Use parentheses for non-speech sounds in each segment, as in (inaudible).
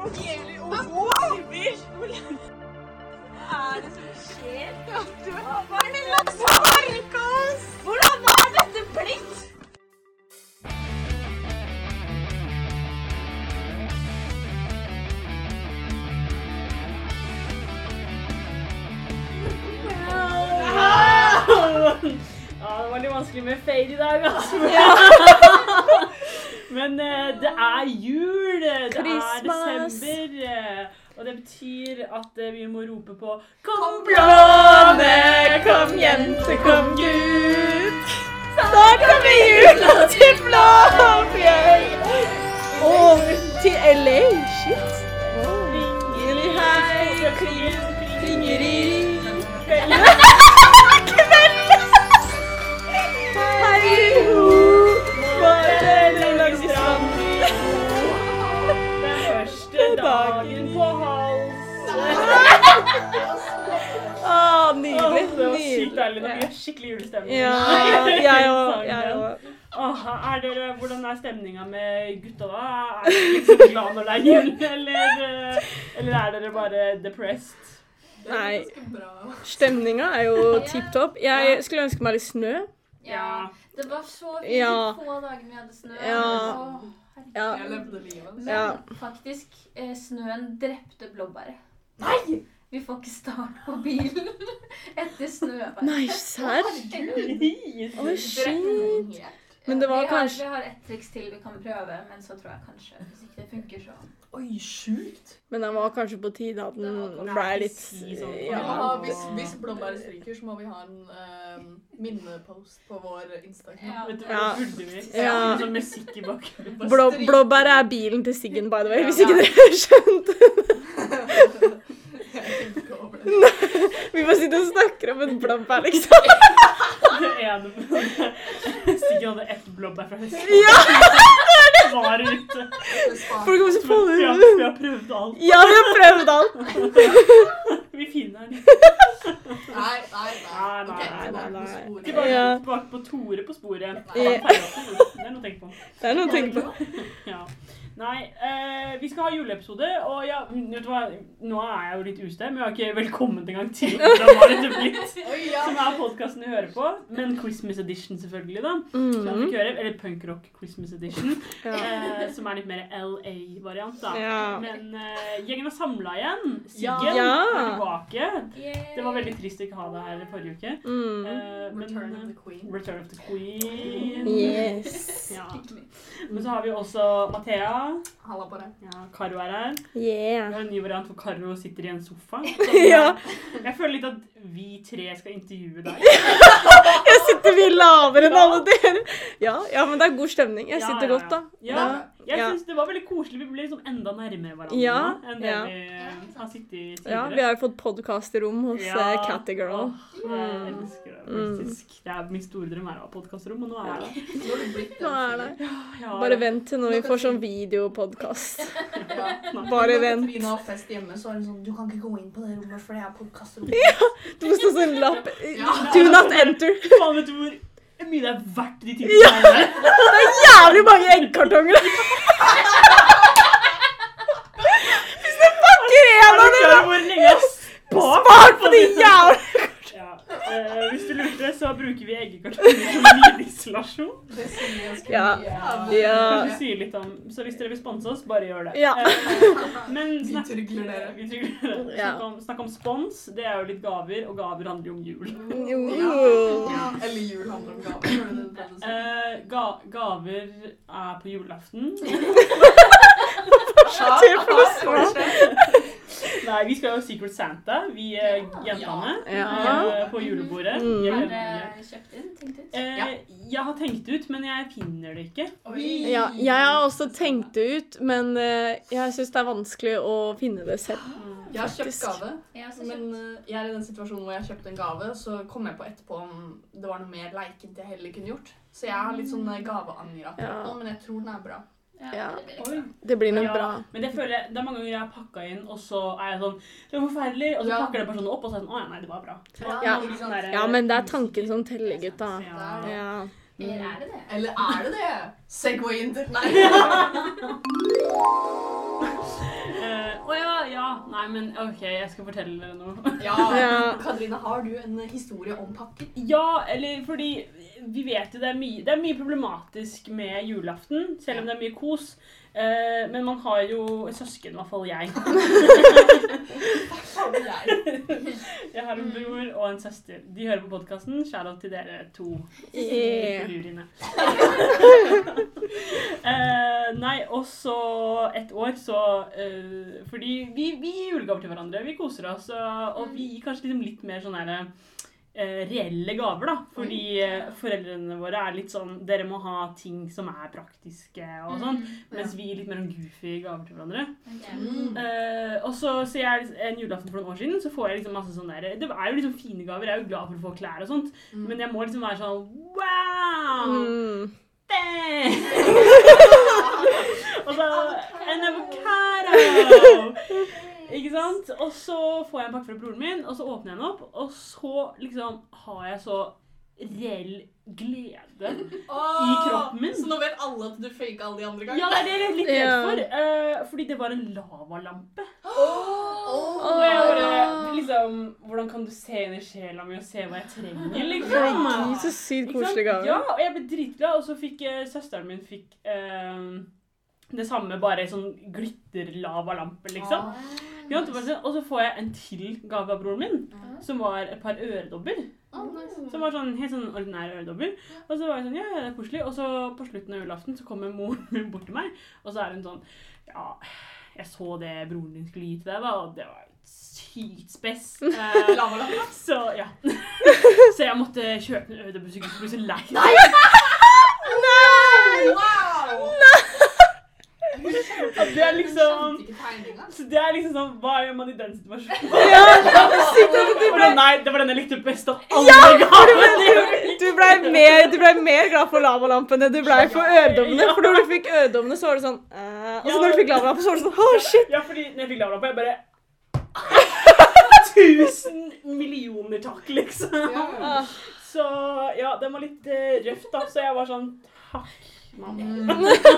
er det som skjer? Hva er det Lasse Markås? Hvordan var dette blitt? Ja, det var litt vanskelig med fade i dag, altså. Men det er jul! Det Christmas. er desember. eh, og det betyr at eh, vi må rope på Kom blåne, kom jente, kom gutt. Snart kommer jula til Blåfjell! (laughs) Og til LA. Deilig. Nå blir jeg skikkelig julestemning. Ja, jeg òg. Jeg òg. Oh, er dere, hvordan er stemninga med gutta da? Er dere liksom glad når det er jul, (laughs) eller, eh, eller er dere bare depressed? Nei. Stemninga er jo tipp topp. Jeg skulle ønske meg litt snø. Ja. Det var så fint Ja. få dager vi hadde snø. Ja. Oh. Ja. Jeg levde livet. Men Ja. faktisk, eh, snøen drepte blåbæret. Nei! Vi får ikke start på bilen (laughs) etter snøværet. Nei, serr? Oi, shit. Men det var vi har, kanskje- Vi har et triks til vi kan prøve, men så tror jeg kanskje hvis ikke det funker, så Oi, sjukt. Men det var kanskje på tide at den ble litt Si sånn. Vi Ja. hvis, hvis blåbæret stryker, så må vi ha en eh, minnepost på vår Instagram. Ja. Vet du hva Ja. burde vi? Ja. Sånn musikk i bakgrunnen. Blå, blåbæret er bilen til Siggen, by the way, hvis Ja. ikke dere (laughs) skjønte. Jeg (laughs) det. Vi bare sitter og snakker om et blåbær, liksom. Det ene Stigen hadde ett blåbær fra høsten. Ja! Var ute. Folk kommer så få Vi har, vi har prøvd alt. Ja, vi har prøvd alt. Vi finner den. Nei, nei, nei. Nei, nei, Ok, nei, nei. sporet. Tilbake, Ja. tilbake på Tore på sporet. Det er noe å tenke på. Det er noe å tenke på. Ja. Nei, eh, vi skal ha juleepisode, og ja, vet du hva, nå er jeg jo litt ustø, men jeg har ikke velkommen engang til (laughs) blitt. Som er podkasten du hører på, men Christmas edition selvfølgelig, da. Mm -hmm. Mm. høre, eller punkrock Christmas edition, (laughs) Ja. eh, som er litt mer LA-variant, da. Ja. Men eh, gjengen er samla igjen. Siggen Ja. er tilbake. Yay. Det var veldig trist å ikke ha deg her forrige uke. Mm. Eh, men, Return of eh, the Queen. Return of the Queen. Yes. Ja. Men så har vi også Mathea. Halla på deg. Ja, Karo er her. Vi Yeah. har en ny variant hvor Karo sitter i en sofa. (laughs) Ja. Jeg føler litt at vi tre skal intervjue deg. (laughs) Jeg sitter mye lavere enn alle dere. Ja, ja, men det er god stemning. Jeg Ja, sitter ja, godt, da. Ja, jeg Ja. synes det var veldig koselig. Vi ble liksom enda nærmere hverandre Ja, enn det ja. vi har sittet i tidligere. Ja, vi har jo fått podkastrom hos Ja. ja. Cattigirl. Oh, Jeg elsker det, Mm. faktisk. Det er min store drøm er å ha podkastrom, og nå er det. Nå blitt er det. Ja, Bare vent til når vi får sånn videopodkast. (laughs) Bare Bare Når vent. Katrine har fest hjemme, så er hun sånn Du kan ikke gå inn på det rommet, for det er podkastrom. Du må stå sånn lapp. Do not enter. Faen, vet du hvor mye det er verdt de tingene der? (laughs) Det er jævlig mange eggkartonger. (laughs) Hvis du pakker én av dem, spar hvor på de jævla Ja. eh, hvis lurte, så bruker vi eggekartonger som lydisolasjon. (laughs) Det sier ganske Ja. mye. Ja. Kanskje sier litt om, så hvis dere vil sponse oss, bare gjør det. Ja. Men snakk, Vi trygler dere. Vi trygler dere. Ja. Snakk, om, snakk om spons. Det er jo litt gaver, og gaver handler jo om jul. Jo. (laughs) Ja. Eller jul handler om gaver. det det? Eh, ga, gaver er på julaften. (laughs) til for å svare. Nei, vi skal jo Secret Santa, vi ja, jentene, Ja. eh, på julebordet. Mm. Jeg, Har dere kjøpt inn? Tenkt ut? eh, jeg har tenkt ut, men jeg finner det ikke. Ja, jeg har også tenkt det ut, men eh, jeg syns det er vanskelig å finne det selv. (gasps) Jeg har kjøpt gave, har men eh, jeg er i den situasjonen hvor jeg kjøpte en gave, så kom jeg på etterpå om det var noe mer leikent jeg heller kunne gjort. Så jeg har litt sånn eh, gaveanger Ja. men jeg tror den er bra. Ja. det blir. Det nok Ja, bra. Men det føler jeg, det er mange ganger jeg har pakka inn, og så er jeg sånn Det var forferdelig. Og så Ja. pakker den personen opp, og så er jeg sånn Å ja, nei, det var bra. Ja. Det sånn der- Ja, men det er tanken som teller, gutta. Ja. Ja. Eller er det det? Eller er det det? Segway inn til Nei. (laughs) Eh, Å ja, ja. Nei, men OK, jeg skal fortelle dere noe. Ja. Ja. Katrine, har du en historie om pakker? Ja, eller fordi vi vet jo det er mye, det er mye problematisk med julaften, selv om det er mye kos. Eh, men man har jo søsken, i hvert fall jeg. (laughs) Jeg? Har en bror og en søster. De hører på podkasten. Shout-out til dere to. Yeah. Eh, nei, og så et år så eh, Fordi vi, vi gir julegaver til hverandre. Vi koser oss. Og, og vi gir kanskje liksom litt mer sånn herre reelle gaver, da. Fordi eh, foreldrene våre er litt sånn Dere må ha ting som er praktiske og sånn. Mens vi gir litt mer sånn goofy gaver til hverandre. Mm. Uh, og så ser jeg en julaften for noen år siden, så får jeg liksom masse sånne der, Det er jo liksom fine gaver. Jeg er jo glad for å få klær og sånt. Mm. Men jeg må liksom være sånn Wow! Mm. (laughs) og så en avocado! (laughs) Ikke sant? Og så får jeg en pakke fra broren min, og så åpner jeg den opp, og så liksom har jeg så reell glede. I kroppen min. Så nå vet alle at du faka alle de andre gangene? Ja, det er det jeg er litt redd for. Uh, fordi det var en lavalampe. Åh. Og jeg bare, liksom, Hvordan kan du se inn i sjela mi og se hva jeg trenger, liksom? Herregud, så sykt koselig gave. Ja, og jeg ble dritglad. Og så fikk uh, søsteren min fikk uh, det samme, bare sånn glitter-lavalampe, liksom. Ja, sånn- og så får jeg en til gave av broren min, som var et par øredobber. Som var sånn helt sånn ordinære øredobber. Og så var jeg sånn, ja, det er koselig. Og så på slutten av julaften så kommer moren min (laughs) bort til meg, og så er hun sånn, ja, jeg så det broren din skulle gi til deg da, og det var sykt spess. (laughs) Eh, så ja. (laughs) så jeg måtte kjøpe en øredobber så jeg ikke så lei. Wow! Og det er liksom... Så det er liksom sånn, hva gjør man i den situasjonen? (laughs) Ja, det Nei, det var den jeg likte best av alle gavene. du ble, mer, ble mer glad for lavalampene du ble for øredommene. For når du fikk øredommene, så var det sånn eh, Og så når du fikk lavalampe, så var det sånn Å, shit! Ja, fordi når jeg fikk lavlampe, jeg bare (laughs) Tusen millioner takk, liksom. Så ja, den var litt uh, røff, da. Så jeg var sånn Takk, mamma.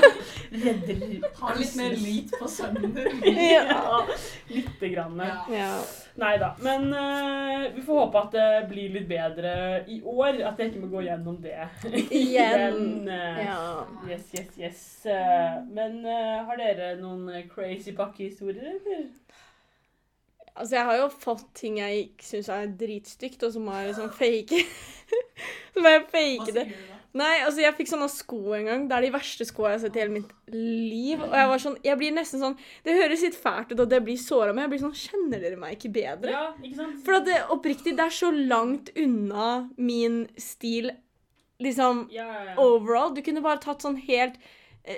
(laughs) Redder Ha litt mer lit på sønnen din. (laughs) Ja, lite grann. Ja. Ja. Nei da. Men uh, vi får håpe at det blir litt bedre i år. At jeg ikke må gå gjennom det (laughs) Igjen. eh. ja. Yes, yes, yes. Eh, men har dere noen crazy pakkehistorier, eller? Altså, jeg har jo fått ting jeg syns er dritstygt, og som er liksom fake som er fake det. Nei, altså jeg fikk sånne sko en gang. Det er de verste skoene jeg har sett i hele mitt liv. Og jeg var sånn, jeg blir nesten sånn Det høres litt fælt ut at jeg blir såra, men jeg blir sånn Kjenner dere meg ikke bedre? Ja, ikke sant? For at det, oppriktig, det er så langt unna min stil liksom Ja, ja, ja. overall. Du kunne bare tatt sånn helt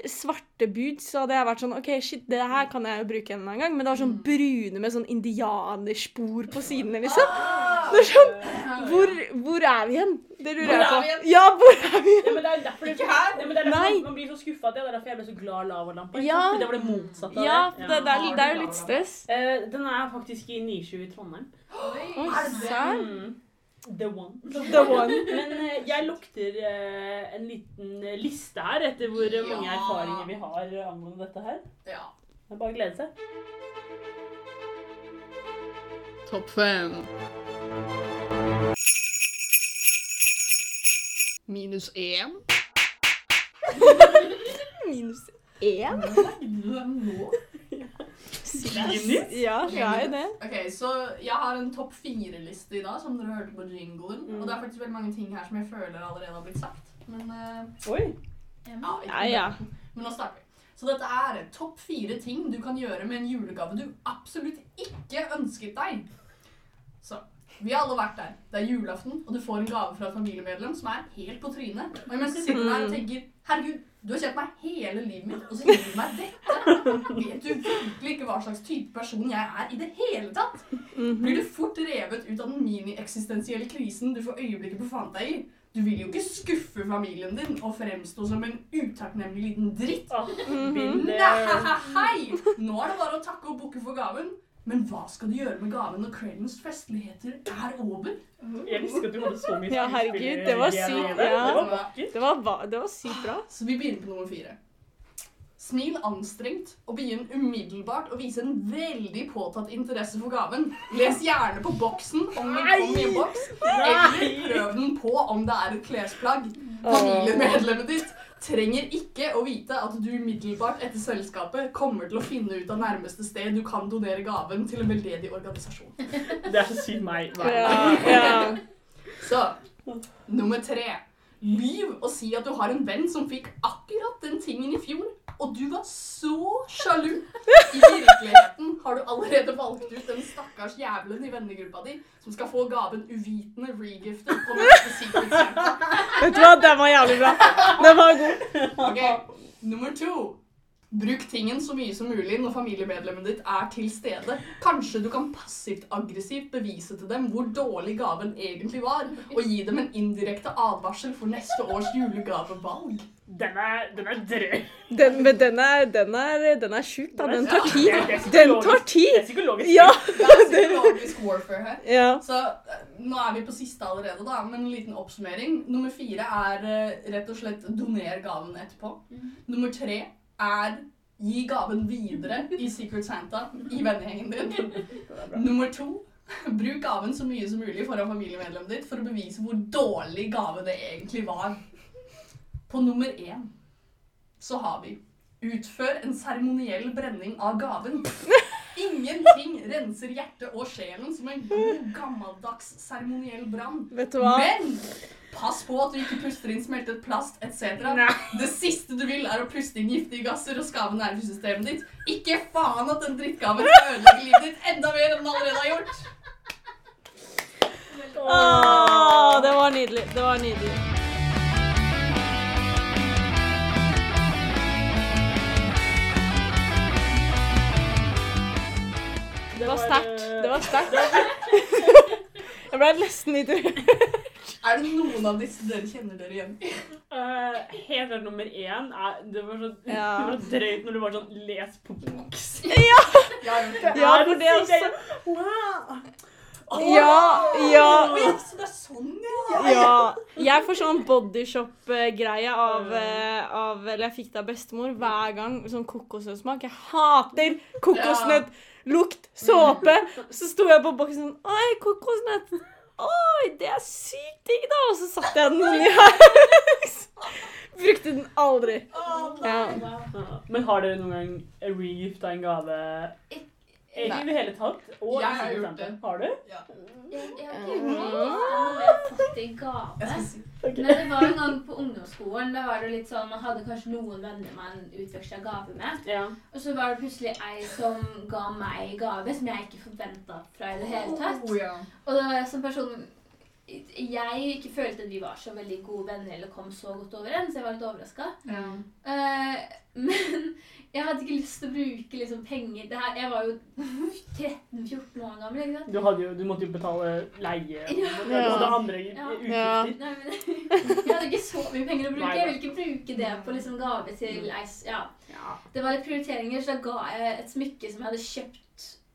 svarte boots, så hadde jeg vært sånn OK, shit, det her kan jeg jo bruke en eller annen gang. Men det var sånn brune med sånn indianerspor på sidene, liksom. Det er sånn Hvor, hvor er vi hen? Det lurer jeg på. Ja, hvor er vi hen? Ja, men det er derfor det, Ikke her. Ja, men det er derfor Nei. man blir så skuffa. Det er derfor jeg ble så glad av lavalampa. Ja. det var det motsatte av Ja, det. Ja, det, det, er, det er jo litt stress. Uh, den er faktisk i Nisju i Trondheim. Oi, Er det det? The one. The one. (laughs) Men eh, jeg lukter eh, en liten liste her etter hvor mange Ja. erfaringer vi har angående dette her. Ja. Det er bare å glede seg. Topp fem. Minus én. Minus én? Du er nå. (laughs) Minus? Ja, jeg er det. Ok, så Jeg har en topp fire-liste i dag, som dere hørte på jinglen. Mm. Og det er faktisk veldig mange ting her som jeg føler allerede har blitt sagt. Men uh, Oi. ja, Ja, ja. (laughs) Men nå starter vi. Så dette er topp fire ting du kan gjøre med en julegave du absolutt ikke ønsket deg. Så vi har alle vært der. Det er julaften, og du får en gave fra et familiemedlem som er helt på trynet. Og imens du sitter der og tenker Herregud, du har kjent meg hele livet mitt, og så gir du meg dette. Vet du virkelig ikke hva slags type person jeg er i det hele tatt? Blir du fort revet ut av den mini-eksistensielle krisen du for øyeblikket befant deg i? Du vil jo ikke skuffe familien din og fremstå som en utakknemlig liten dritt. Mhm. Nei! Nå er det bare å takke og bukke for gaven. Men hva skal du gjøre med gaven når kveldens festligheter er over? Jeg visste ikke at du hadde så mye Ja, herregud, det var sykt, ja. Det var vakkert. Det var, det var sykt bra. Så vi begynner på nummer fire. Smil anstrengt og begynn umiddelbart å vise en veldig påtatt interesse for gaven. Les gjerne på boksen om den kom i en boks, eller prøv den på om det er et klesplagg. Familiemedlemmet ditt trenger ikke å vite at du umiddelbart etter selskapet kommer til å finne ut av nærmeste sted du kan donere gaven til en veldedig organisasjon. (laughs) Det er så sykt meg. Ja, ja. (laughs) Så, nummer tre. Lyv og si at du har en venn som fikk akkurat den tingen i fjor, og du var så sjalu. I virkeligheten har du allerede valgt ut den stakkars jævelen i vennegruppa di som skal få gaven uvitende regifter på neste Secret Santa. Vet du hva, den var jævlig bra. Den var god. Ok, Nummer to. Bruk tingen så mye som mulig når familiemedlemmet ditt er til stede. Kanskje du kan passivt-aggressivt bevise til dem hvor dårlig gaven egentlig var, og gi dem en indirekte advarsel for neste års julegavevalg. Den er, den er drøy. Den, men den er, den er, den er sjuk, da. Den tar tid. Den psykologisk- tid! Det er psykologisk. Ja. Det er psykologisk warfare her. Ja. Så eh, nå er vi på siste allerede, da, men en liten oppsummering. Nummer fire er eh, rett og slett doner gaven etterpå. Nummer tre er gi gaven videre i Secret Santa i vennegjengen din. (laughs) Nummer to bruk gaven så mye som mulig foran familiemedlemmet ditt for å bevise hvor dårlig gave det egentlig var. På nummer én så har vi utfør en seremoniell brenning av gaven. (laughs) Ingenting renser hjertet og sjelen som en god, gammeldags seremoniell brann. Men pass på at du ikke puster inn smeltet plast etc. Det siste du vil, er å puste inn giftige gasser og skade nervesystemet ditt. Ikke faen at den drittgaven skal ødelegge livet ditt enda mer enn den allerede har gjort. Åh, det var nydelig. Det var nydelig. Var sterkt. Det var (laughs) sterkt. Jeg ble nesten litt rørt. Er det noen av disse dere kjenner dere igjen i? Eh, helt klart nummer én er Det var så, Ja. det var drøyt når du var sånn Les på boks. Ja! ja. Ja, for det også. Wow. Ja, ja. Oi, så det er sånn, ja. Ja. Jeg får sånn bodyshop-greie av, eh, av Eller jeg fikk det av bestemor hver gang. Sånn kokosnøttsmak. Jeg hater kokosnøtt! Lukt, såpe. Så sto jeg på boksen sånn Oi, kokosnøtt! Oi, det er sykt digg, da! Og så satte jeg den inni her. Brukte den aldri. Ja. Ja. Men har dere noen gang regifta en gave Egentlig i det hele tatt? Og Jeg har gjort det. Har du? Jeg, jeg har ikke det, men jeg har fått i gave. Si. Men det var en gang på ungdomsskolen. Da var det litt sånn, Man hadde kanskje noen venner man utveksla gave med. Ja. Og så var det plutselig ei som ga meg gave som jeg ikke forventa fra i det hele tatt. Oh, ja. Og da som person jeg ikke følte at vi var så veldig gode venner eller kom så godt overens. Jeg var litt overraska. Ja. (laughs) men jeg hadde ikke lyst til å bruke liksom, penger det her, Jeg var jo 13-14 år gammel. ikke sant? Du, hadde jo, du måtte jo betale leie og Ja. du det andre Ja. utgifter. Nei, men (laughs) Jeg hadde ikke så mye penger å bruke. Nei, Jeg ville ikke bruke det på liksom gave til ei ja. Ja. Det var litt prioriteringer, så da ga jeg et smykke som jeg hadde kjøpt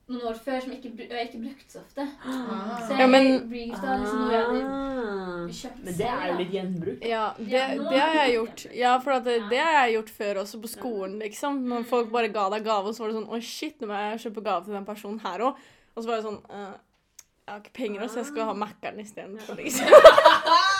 noen år før, som ikke, jeg ikke brukte så ofte. Ah. Så jeg Ja, men- reefta liksom noe jeg hadde Ah. kjøpt Men det er jo litt gjenbruk. Ja, det, det har jeg (laughs) gjort. Ja, for at det, det har jeg gjort før også, på skolen, liksom. Når folk bare ga deg gave, og så var det sånn Oi, shit, nå må jeg kjøpe gave til den personen her òg. Og så var det sånn «Eh, Jeg har ikke penger, så jeg skal ha Mækkern istedenfor, liksom. (laughs) (laughs)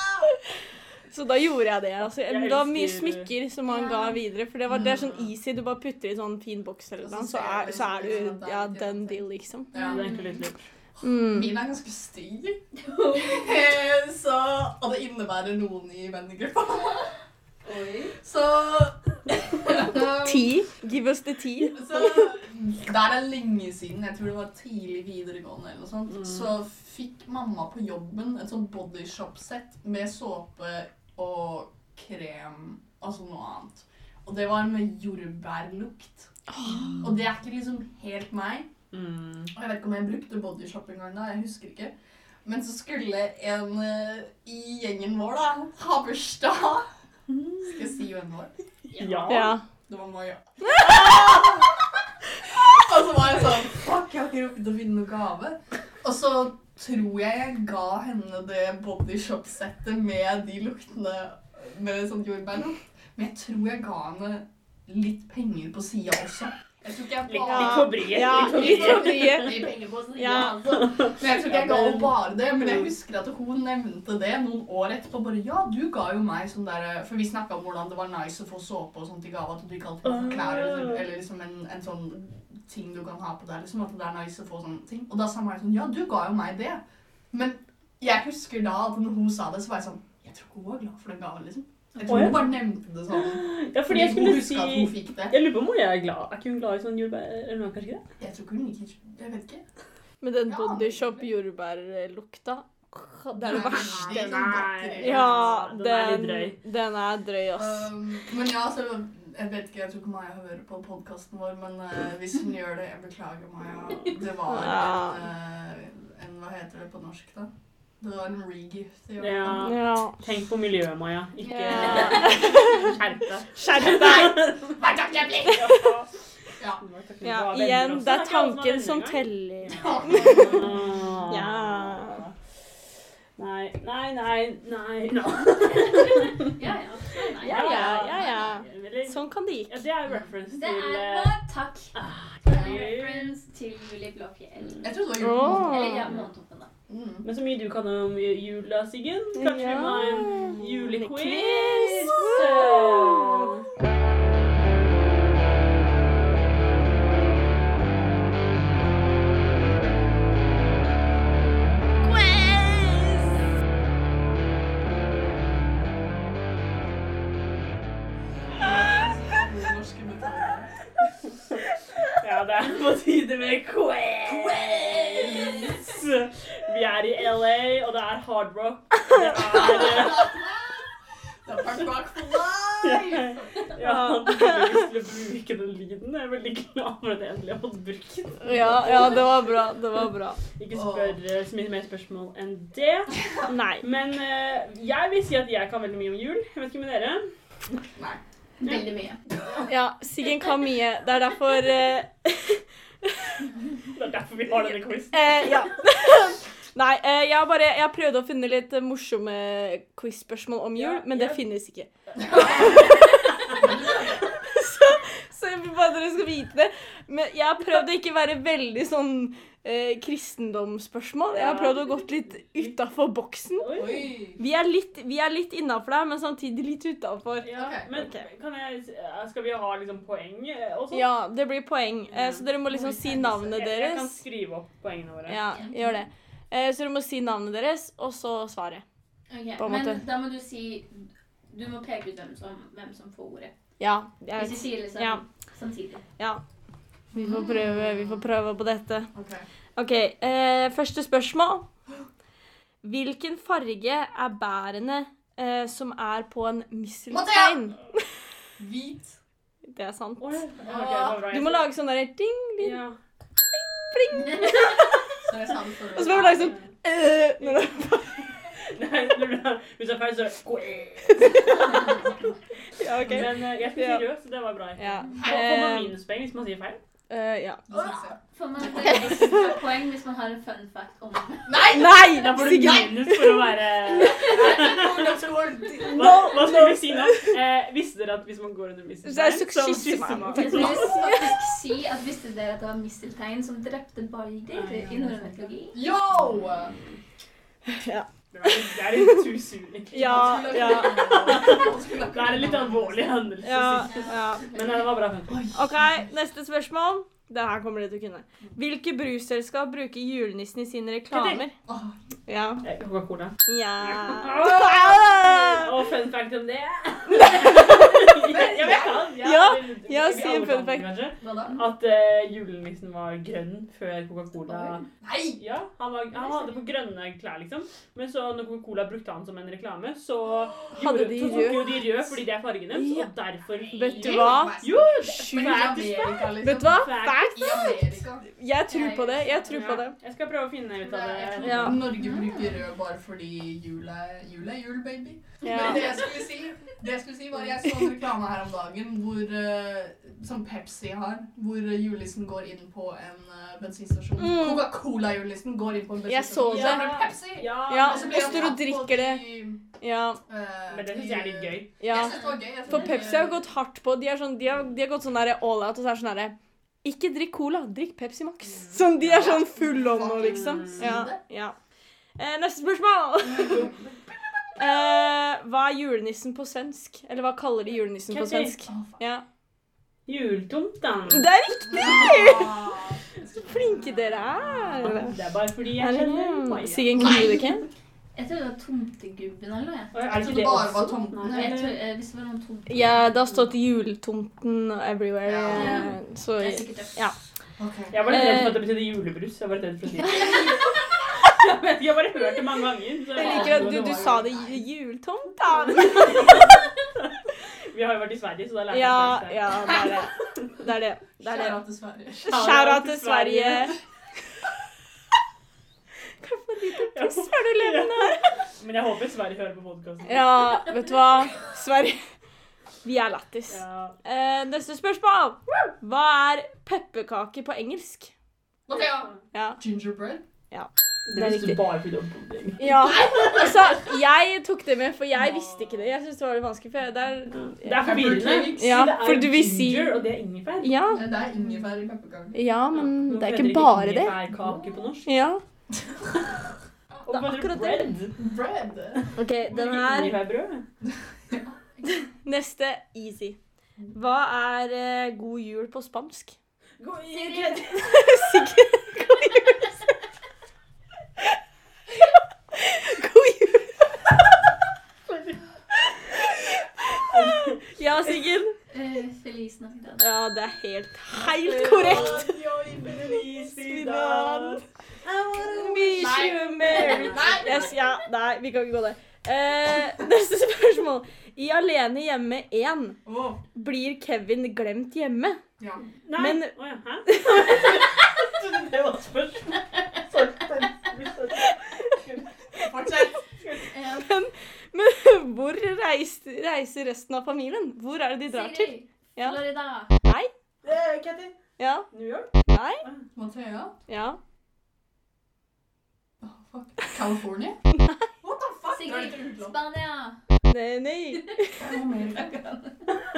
Så da gjorde jeg det. Altså, Jeg det var mye smykker som han ga videre. For det, var, det er sånn easy. Du bare putter i sånn fin boks eller noe, så er, så er du ja, done deal, liksom. Ja. Det er egentlig litt lurt. Mm. Min er ganske stygg. Eh, (laughs) Så, og det innebærer noen i vennegruppa. Så (laughs) Ti. Give us the tea. Så Det er lenge siden, jeg tror det var tidlig videregående, eller noe sånt, Mm. så fikk mamma på jobben et sånt bodyshop-sett med såpe og krem, altså noe annet. Og det var med jordbærlukt. Og det er ikke liksom helt meg. Mm. Og jeg vet ikke om jeg brukte bodyshop en gang da, jeg husker ikke. Men så skulle en uh, i gjengen vår da, ha bursdag. Skal jeg si vennen vår? var? Ja. Ja. Det var Maja. (laughs) og så var jeg sånn Fuck, jeg har ikke rukket å finne noe gave. Og så tror jeg jeg ga henne det bodyshop-settet med de luktene med sånn jordbærlukt. Men jeg tror jeg ga henne litt penger på sida også. Jeg tror ikke jeg Litt, bare litt for brie. Ja, litt for brie. (laughs) på siden, Ja. altså. Men jeg tror ikke jeg ga henne bare det. Men jeg husker at hun nevnte det noen år etterpå. Bare ja, du ga jo meg sånn der For vi snakka om hvordan det var nice å få såpe og sånt i gave. At du ikke alltid må få klær eller, eller liksom en, en sånn ting du kan ha på deg. Liksom At det er nice å få sånne ting. Og da sa Mari sånn Ja, du ga jo meg det. Men jeg husker da at når hun sa det, så var jeg sånn Jeg tror ikke hun var glad for den gaven, liksom. Jeg tror Å, ja. hun bare nevnte det sånn. (laughs) Ja, fordi jeg skulle si at hun fikk det. Jeg lurer på om hun er glad. Er ikke hun glad i sånn jordbær? Eller noe, kanskje ikke det? Jeg tror ikke hun liker Jeg vet ikke. Med den Ja. bodyshop jordbærlukta. Det er det Nei, verste. nei, nei. Ja, Den er litt den, drøy. den er drøy, ass. Um, men ja, så Jeg vet ikke, jeg tror ikke Maja hører på podkasten vår, men eh, hvis hun gjør det, jeg beklager, Maja. Det var Ja. en, eh, en Hva heter det på norsk, da? Det var en regift. i hvert Ja. Ja. Tenk på miljøet, Maja. Ikke Ja. skjerp deg. Skjerp deg! Vær takknemlig! Ja. Ja, igjen, det er tanken som teller. Ah. Ja. Nei, nei, nei, nei. No. Ja, ja. Nei, nei. Ja, ja, ja, ja. Sånn kan det Ja, gikk. det er reference Det til er eh, takk. ah, Det er gøy. reference til Julie Blåfjell. Jeg trodde det var. Eller ja. Mm. Men så mye du kan om jula, Siggen. Kanskje vi må ha en julequiz? Quiz. Metoder. (laughs) Ja, det er på tide med quiz! Vi er i LA, og (laughs) det er hard rock. Det er Det er rock for life! Jeg lyst til å bruke den lyden. Jeg er veldig glad for at jeg endelig har fått brukt den. Ja, ja, det var bra. Det var bra. Ikke spør eh, så mye mer spørsmål enn det. Nei. Men eh, jeg vil si at jeg kan veldig mye om jul. Jeg vet ikke med dere. Nei. Veldig mye. Ja, Siggen kan mye. Det er derfor uh... Det er derfor vi har denne quizen. eh, Ja. (laughs) Nei, eh, jeg har bare Jeg har prøvd å finne litt eh, morsomme quiz-spørsmål om jul, Ja, men det ja. finnes ikke. (laughs) så, så jeg vil bare dere skal vite det. Men jeg har prøvd å ikke være veldig sånn eh, kristendomsspørsmål. Jeg har prøvd å gått litt utafor boksen. Oi. Vi er litt, vi er litt innafor der, men samtidig litt utafor. Ja, okay. men okay. kan jeg, skal vi ha liksom poeng også? Ja, det blir poeng. Eh, så dere må liksom si navnet Jeg, jeg kan skrive opp poengene våre. Ja, gjør det. Eh, så dere må si navnet deres, og så svaret. Okay, På en Men måte. da må du si Du må peke ut hvem som, hvem som får ordet. Ja. Hvis Jeg, vi sier liksom Ja. samtidig. ja. Vi får prøve, vi får prøve på dette. Ok. okay Eh, første spørsmål. Hvilken farge er bærene eh, som er på en misselstein? (laughs) Hvit. Det er sant. Du må lage sånn derre ding, ding. ja. Så (laughs) det. Og så var vi liksom sånn øh, når det- (laughs) Nei, når du- Hvis jeg er feil, så (laughs) Ja, OK. Men eh, jeg skulle Ja. si rød, så det var bra. Ja. Får får man Eh, minuspoeng hvis man sier feil? Eh, ja. Får man et ekstra poeng hvis man har en fun fact om Nei! Nei! Da får du minus for å være Hva, hva skulle vi si nå? Eh, visste dere at hvis man går under Så er misteltein, så kysser man? Jeg skulle faktisk si at visste dere at det var misteltein som drepte Balder i norrøn mytologi? Yo! Litt- det er litt too soon. Ja, ja. (laughs) Det er en litt alvorlig hendelse. Ja, ja. Men det var bra. OK, neste spørsmål. Det her kommer dere til å kunne. Hvilke brusselskap bruker julenissen i sine reklamer? Ja. Coca-Cola. Ja. (laughs) Og fun fact om det (laughs) Jeg vet ikke. Ja, ja, si en fun fact. At uh, julenissen var grønn før Coca-Cola Nei! Ja, han, var, han hadde på grønne klær, liksom. Men så når Coca-Cola brukte han som en reklame, så (gasps) Hadde de så tok rød? jo de rød fordi det er fargen deres, Ja. og derfor Vet du hva? Jo, fact liksom. Vet du hva? Fact. Jeg tror på det. Jeg tror på det. Jeg skal prøve å finne ut av tror det. Norge bruker rød bare fordi jul er jul, baby. Men (laughs) det jeg skulle si, det jeg skulle si var jeg så en reklame her om dagen hvor, eh, som Pepsi har, hvor julenissen går inn på en eh, bensinstasjon. Mm. Coca-Cola-julenissen går inn på en Jeg så det. Ja. Pepsi. Ja, Ja, Og så blir han og drikker det. de, Ja. Uh, Men det syns jeg er litt gøy. ja. Jeg synes det var gøy. For det- Pepsi har gått hardt på. De, er sånn, de, har, de har gått sånn der all out og så er sånn derre Ikke drikk cola, drikk Pepsi Max. Sånn, de er sånn full on nå, liksom. Ja, ja. Eh, neste spørsmål. (laughs) Eh, hva er julenissen på svensk? Eller hva kaller de julenissen på svensk? Ja. Jultomten. Det er riktig! Ah, Så flinke dere er. Det er bare fordi jeg kjenner. Siggen, kan du det? Jeg tror det var tomtegubben eller noe. Jeg det trodde det bare var tomten. Jeg tror, eh, hvis det var noen tomten. Ja, det har stått jultomten everywhere. Ja. eh, Så Det er sikkert det. ja. Okay. Jeg var litt redd Eh. for at det betydde julebrus. Jeg var litt redd for å si det. (laughs) Jeg vet ikke, jeg har bare hørt det mange ganger. så Jeg liker at du, du sa det jultomt, da. (laughs) Vi har jo vært i Sverige, så da lærte vi Ja, svensk. ja, det er det. Det er det. det, er det. Shout til Sverige. Shout-out til Sverige. Hva (laughs) for lite (laughs) puss har du levende her? Men jeg håper Sverige hører på podkasten. Ja, vet du hva? Sverige. Vi er lættis. Ja. Eh, neste spørsmål. Hva er pepperkake på engelsk? Okay, Ja. Gingerbread. Det er visste du bare fordi du var pudding. ja. Altså, jeg tok det med, for jeg visste ikke det. Jeg syntes det var litt vanskelig. For det er, Det er forvirrende. Ja, det er for du vil si- ginger, og det er ingefær. ja, Det er ingefær i pepperkaker. ja, men ja. det er ikke bare det. Ingefærkake på norsk. Ja. (laughs) Og Det er akkurat det. bread. Bread. OK, den her (laughs) Neste easy. Hva er uh, god jul på spansk? God jul. Sikkert (laughs) god jul. God jul. Ja, Siggen. Eh, Feliz Navidad. Ja, det er helt, helt korrekt. Yes, (laughs) ja, Nei, vi kan ikke gå der. Eh, (laughs) neste spørsmål. I Alene hjemme 1 Åh, blir Kevin glemt hjemme. ja. Nei. Men- oh, ja, hæ? det var et spørsmål. Sorry. Eh, Men hvor reiser, reiser resten av familien? Hvor er det de drar til? Ja. Florida. Nei? Eh, Katty. Ja? New York? Nei? Montreal? Ja? Oh, fuck. California? (laughs) What the fuck? Sigrid. Spania. Nei, nei. (laughs)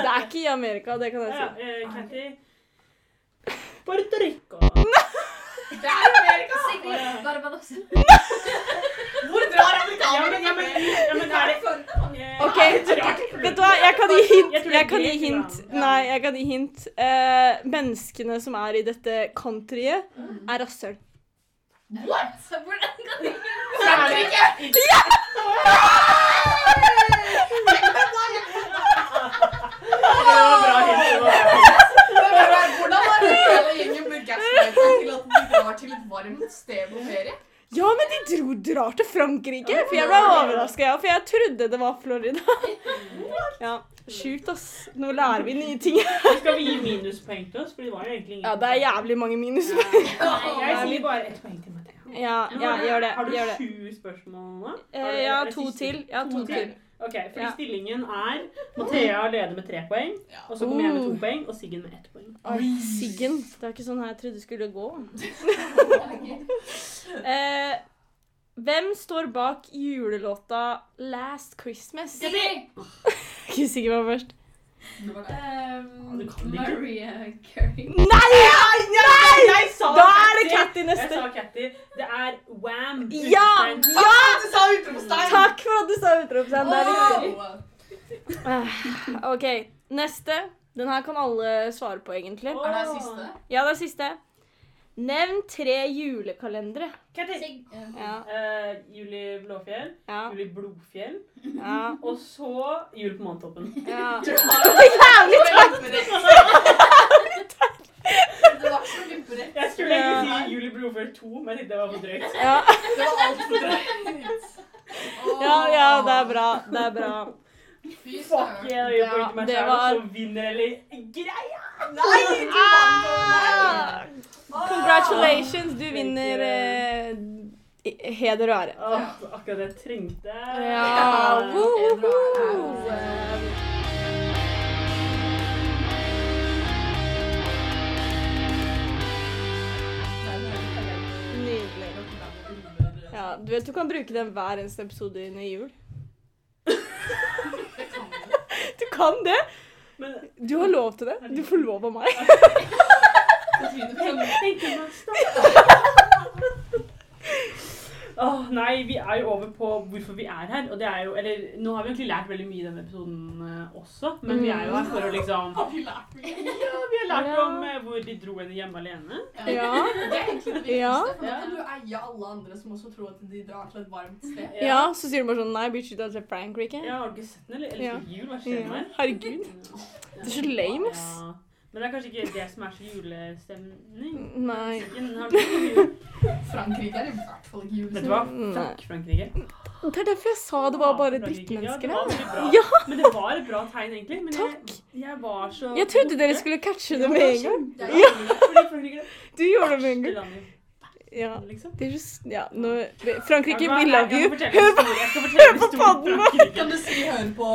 Det er ikke i Amerika, det kan jeg Ja, si. eh, Katty. Puerto Rico. Det er Amerika! Sigrid. Barbados. Hvor drar amerikanerne? Ja, men- ja, men- ja, men er det- Ok. Vet du hva, jeg kan gi hint. Jeg tror det Jeg kan gi hint. Nei, jeg kan gi hint. Eh, menneskene som er i dette countryet, er rasshøl. What? Hvordan kan de (laughs) Frankrike! Hint. det var bra hint. Hvordan har hele gjengen blitt gaslightet til at de drar til et varmt sted på ferie? Ja, men de dro, drar til Frankrike! For jeg ble overraska, ja, for jeg trodde det var Florida. (laughs) Ja, Sjukt, ass. Nå lærer vi nye ting. (laughs) Skal vi gi minuspoeng til oss? For det var jo egentlig ingen. Ja, det er jævlig mange minuspoeng. Jeg sier bare ett poeng til meg. Ja, ja, gjør det. Har du sju spørsmål nå? Eh, ja, to til. Ja, to til. Ok, fordi Ja. stillingen er Mathea leder med tre poeng, og så kommer jeg med to poeng, og Siggen med ett poeng. Oi, Siggen. Det er ikke sånn her jeg trodde det skulle gå. (laughs) Eh, hvem står bak julelåta 'Last Christmas'? Sigrid. (laughs) Ikke sikker på først. Um. Maria Carey. Nei! Nei! Jeg sa Da er det Katty! neste. Jeg sa Katty. Det er Wham! Ja! Ja! Du sa utropstegn! Takk for at du sa utropstegn. Det er riktig. Wow. Ah, OK. Neste. Den her kan alle svare på, egentlig. Er det siste? Ja, det er siste. Nevn tre julekalendere. Hva Sig... ja. Ja, Eh, Julie Blåfjell, ja, Julie Blodfjell, ja. og så Jul på Månetoppen. ja. (laughs) Det var Jævlig Det var så lymperett. Jeg skulle egentlig si Julie Blodfjell 2, men jeg tenkte det var for drøyt. Ja. (laughs) Det var altfor drøyt. ja, ja, det er bra. Det er bra. Fy Fuck søren. yeah, jeg gjør poeng til meg det selv, var- og så vinner eller greia. Nei, du vant Ah! Congratulations, du vinner eh, heder og ære. Åh, akkurat det jeg trengte. Ja, woho! Nydelig. Ja, du vet du kan bruke den hver eneste episode under jul. (laughs) Du kan det! Men Du har lov til det. Du får lov av meg. Åh, nei, vi er jo over på hvorfor vi er her. Og det er jo, eller Nå har vi egentlig lært veldig mye i denne episoden eh, også, men vi er jo her for å liksom Har vi lært mye? Ja, vi har lært Ja. om eh, hvor de dro henne hjemme alene. Ja. Det er egentlig det viktigste, Ja. for da kan du eie alle andre som også tror at de drar til et varmt sted. Ja, så sier du bare sånn Nei, bitch, du drar til Frankrike. Ja, Har du ikke sett den, eller? Eller Ja. jul? Hva skjer med Ja. her? Herregud. Det er så lame, ass. Ja. Men det er kanskje ikke det som er så julestemning. Nei. Frankrike er i hvert fall ikke Vet du hva? Fuck Frankrike. Det er derfor jeg sa det var bare drittmennesker Ja, der. var. Ja. Men det var et bra tegn, egentlig. Men Takk. jeg var så Jeg trodde dere skulle catche det med en gang. Ja. (laughs) Du gjorde det med en gang. Ja. liksom. Det er just, ja, no, Frankrike, Ja, we love you. Hør. Jeg på om podden. Frankrike. Kan du si hør på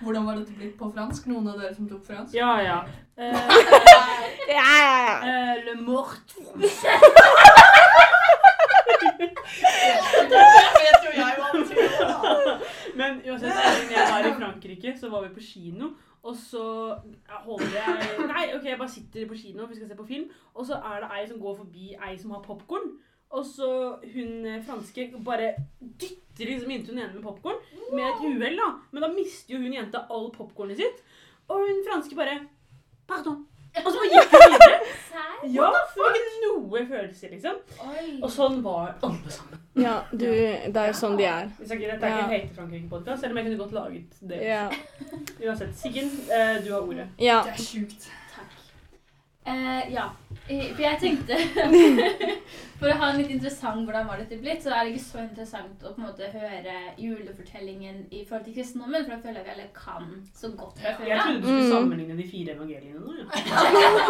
hvordan var dette blitt på fransk? Noen av dere som tok fransk? Ja, ja. Uh, (laughs) Ja, ja, ja. Uh, le mort. Men uansett, jeg var i Frankrike, så var vi på kino. Og så holder jeg Nei, ok, jeg bare sitter på kino, vi skal se på film. Og så er det ei som går forbi ei som har popkorn. Og så hun eh, franske bare dytter liksom inntil hun ene med popkorn. Med et uhell, da. Men da mister jo hun jenta all popkornet sitt. Og hun franske bare Pardon. Og så bare gikk hun videre. (laughs) Ja, det var ikke noe følelse, liksom. Og sånn var alle sammen. ja du, det er jo sånn de er. Vi dette er ikke en hate-Frankrike-podkast, selv om jeg kunne godt laget det. Ja. Uansett. Siggen, eh, du har ordet. ja. Det er sjukt. Eh, ja, for jeg tenkte (laughs) For å ha en litt interessant hvordan var dette blitt, så er det ikke så interessant å på en måte høre julefortellingen i forhold til kristendommen, for da føler jeg vi alle kan så godt fra før Jeg trodde du skulle Mm. sammenligne de fire evangeliene nå. Ja.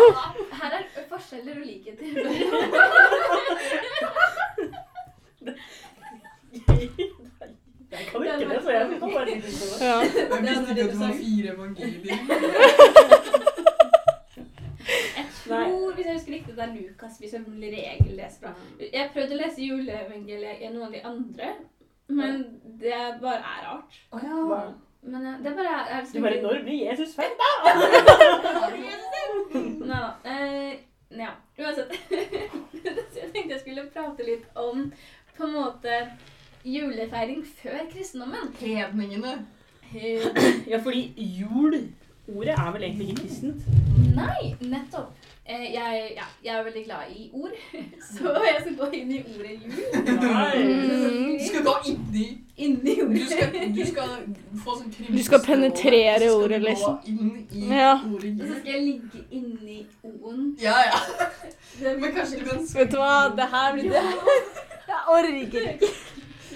(laughs) Her er forskjeller og likheter. (laughs) Jeg kan ikke det, så jeg kan bare si det. ja. Jeg visste ikke at du var fire evangelier. Tror, hvis jeg husker riktig, det er Lukas vi som regel leser fra. Jeg prøvde å lese juleevangeliet i noen av de andre, men det bare er rart. Oh, ja. Men eh, det bare er, er Du bare Når blir Jesus født, da? (laughs) (laughs) Nå. Eh, ja, uansett. (laughs) Jeg tenkte jeg skulle prate litt om på en måte julefeiring før kristendommen. Hedningene. Ja, fordi jul Ordet er vel egentlig ikke kristent? Nei, nettopp. Eh, jeg, ja, jeg er veldig glad i ord, (laughs) så jeg skal gå inn i ordet jul. (laughs) Nei. Mm. Du skal gå inni Inni Du ordet. skal, du skal få sånn Du skal penetrere så skal ordet, du gå liksom. Inn i Ja. ordet Og så skal jeg ligge inni o-en. Ja, ja. (laughs) Men kanskje du kan Vet du hva, det her blir det. Jeg orker ikke.